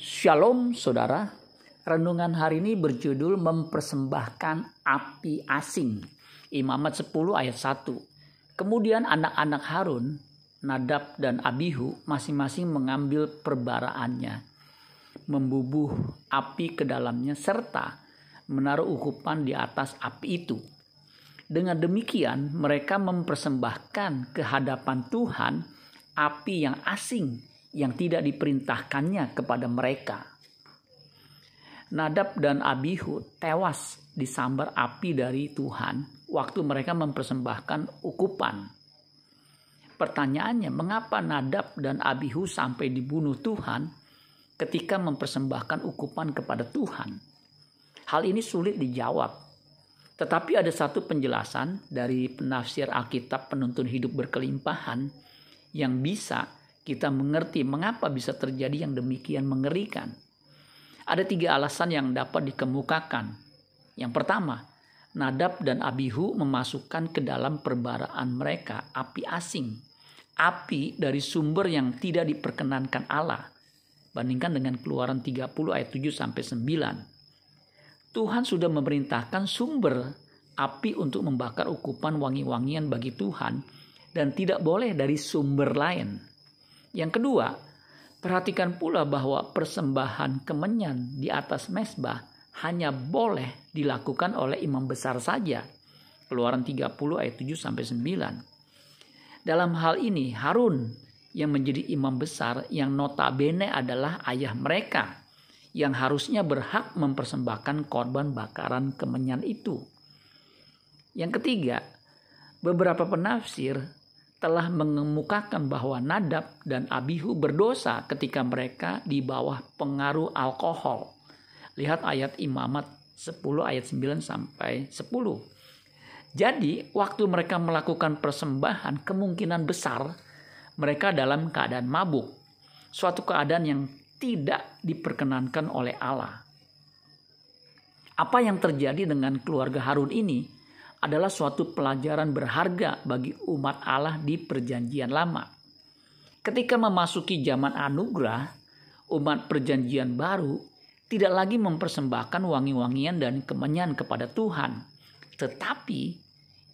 Shalom saudara, renungan hari ini berjudul mempersembahkan api asing. Imamat 10 ayat 1. Kemudian anak-anak Harun, Nadab dan Abihu masing-masing mengambil perbaraannya, membubuh api ke dalamnya serta menaruh ukupan di atas api itu. Dengan demikian mereka mempersembahkan ke hadapan Tuhan api yang asing yang tidak diperintahkannya kepada mereka. Nadab dan Abihu tewas disambar api dari Tuhan waktu mereka mempersembahkan ukupan. Pertanyaannya, mengapa Nadab dan Abihu sampai dibunuh Tuhan ketika mempersembahkan ukupan kepada Tuhan? Hal ini sulit dijawab. Tetapi ada satu penjelasan dari penafsir Alkitab penuntun hidup berkelimpahan yang bisa kita mengerti mengapa bisa terjadi yang demikian mengerikan. Ada tiga alasan yang dapat dikemukakan. Yang pertama, Nadab dan Abihu memasukkan ke dalam perbaraan mereka api asing, api dari sumber yang tidak diperkenankan Allah. Bandingkan dengan Keluaran 30 ayat 7 sampai 9. Tuhan sudah memerintahkan sumber api untuk membakar ukupan wangi-wangian bagi Tuhan dan tidak boleh dari sumber lain. Yang kedua, perhatikan pula bahwa persembahan kemenyan di atas mesbah hanya boleh dilakukan oleh imam besar saja. Keluaran 30 ayat 7 sampai 9. Dalam hal ini Harun yang menjadi imam besar yang notabene adalah ayah mereka yang harusnya berhak mempersembahkan korban bakaran kemenyan itu. Yang ketiga, beberapa penafsir telah mengemukakan bahwa Nadab dan Abihu berdosa ketika mereka di bawah pengaruh alkohol. Lihat ayat Imamat 10 ayat 9 sampai 10. Jadi, waktu mereka melakukan persembahan, kemungkinan besar mereka dalam keadaan mabuk. Suatu keadaan yang tidak diperkenankan oleh Allah. Apa yang terjadi dengan keluarga Harun ini? Adalah suatu pelajaran berharga bagi umat Allah di Perjanjian Lama. Ketika memasuki zaman anugerah, umat Perjanjian Baru tidak lagi mempersembahkan wangi-wangian dan kemenyan kepada Tuhan, tetapi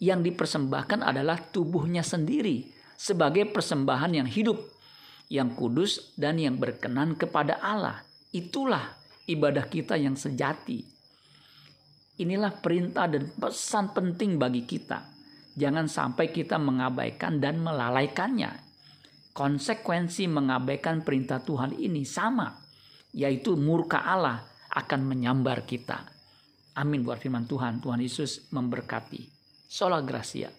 yang dipersembahkan adalah tubuhnya sendiri sebagai persembahan yang hidup, yang kudus, dan yang berkenan kepada Allah. Itulah ibadah kita yang sejati Inilah perintah dan pesan penting bagi kita. Jangan sampai kita mengabaikan dan melalaikannya. Konsekuensi mengabaikan perintah Tuhan ini sama, yaitu murka Allah akan menyambar kita. Amin buat firman Tuhan. Tuhan Yesus memberkati. Sola Gracia.